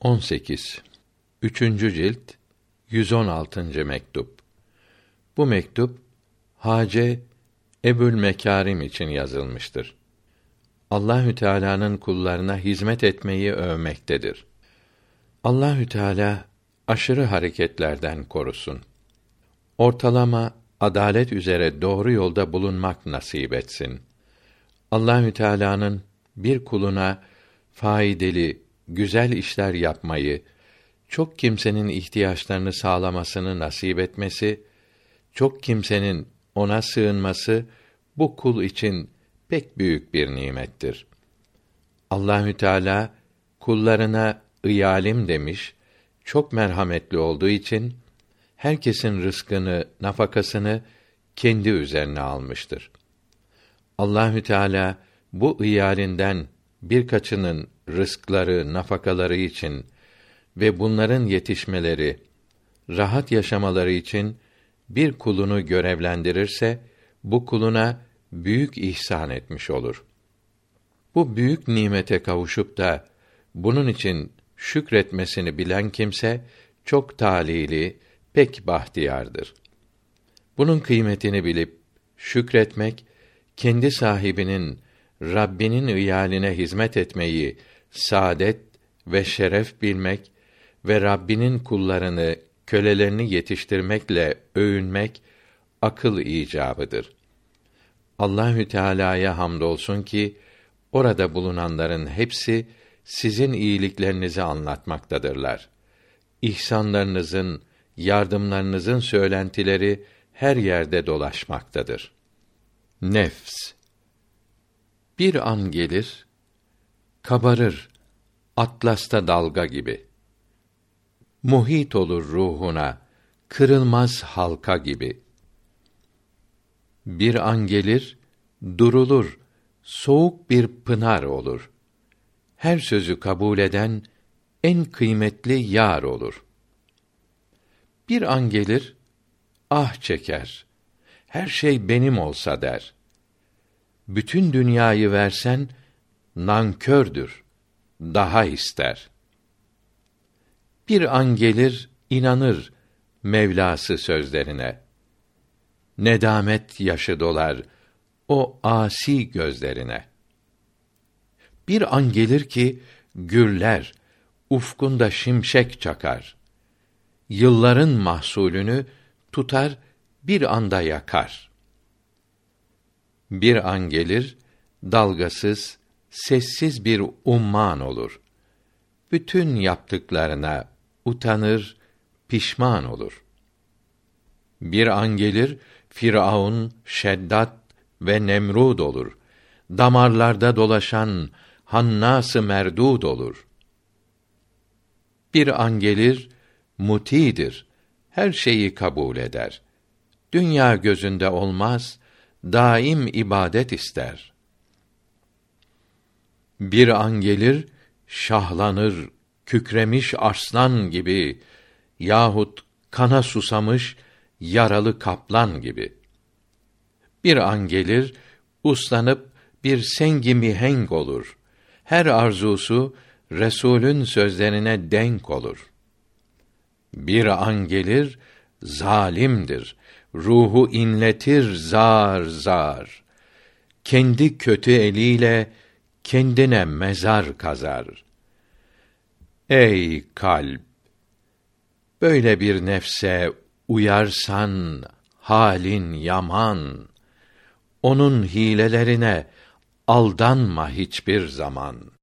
18. Üçüncü cilt 116. mektup. Bu mektup Hace Ebül Mekarim için yazılmıştır. Allahü Teala'nın kullarına hizmet etmeyi övmektedir. Allahü Teala aşırı hareketlerden korusun. Ortalama adalet üzere doğru yolda bulunmak nasip etsin. Allahü Teala'nın bir kuluna faydalı, güzel işler yapmayı, çok kimsenin ihtiyaçlarını sağlamasını nasip etmesi, çok kimsenin ona sığınması bu kul için pek büyük bir nimettir. Allahü Teala kullarına iyalim demiş, çok merhametli olduğu için herkesin rızkını, nafakasını kendi üzerine almıştır. Allahü Teala bu iyalinden birkaçının rızkları, nafakaları için ve bunların yetişmeleri, rahat yaşamaları için bir kulunu görevlendirirse bu kuluna büyük ihsan etmiş olur. Bu büyük nimete kavuşup da bunun için şükretmesini bilen kimse çok talili, pek bahtiyardır. Bunun kıymetini bilip şükretmek kendi sahibinin Rabbinin iyaline hizmet etmeyi saadet ve şeref bilmek ve Rabbinin kullarını, kölelerini yetiştirmekle övünmek akıl icabıdır. Allahü Teala'ya hamdolsun ki orada bulunanların hepsi sizin iyiliklerinizi anlatmaktadırlar. İhsanlarınızın, yardımlarınızın söylentileri her yerde dolaşmaktadır. Nefs bir an gelir, kabarır, atlasta dalga gibi. Muhit olur ruhuna, kırılmaz halka gibi. Bir an gelir, durulur, soğuk bir pınar olur. Her sözü kabul eden en kıymetli yar olur. Bir an gelir, ah çeker. Her şey benim olsa der bütün dünyayı versen nankördür, daha ister. Bir an gelir, inanır Mevlası sözlerine. Nedamet yaşı dolar o asi gözlerine. Bir an gelir ki gürler, ufkunda şimşek çakar. Yılların mahsulünü tutar bir anda yakar. Bir an gelir, dalgasız, sessiz bir umman olur. Bütün yaptıklarına utanır, pişman olur. Bir an gelir, Firavun, Şeddat ve Nemrud olur. Damarlarda dolaşan Hannas-ı Merdud olur. Bir an gelir, mutidir, her şeyi kabul eder. Dünya gözünde olmaz, daim ibadet ister. Bir an gelir, şahlanır, kükremiş arslan gibi yahut kana susamış yaralı kaplan gibi. Bir an gelir, uslanıp bir sengi mihenk olur. Her arzusu Resulün sözlerine denk olur. Bir an gelir, zalimdir ruhu inletir zar zar. Kendi kötü eliyle kendine mezar kazar. Ey kalp! Böyle bir nefse uyarsan halin yaman. Onun hilelerine aldanma hiçbir zaman.''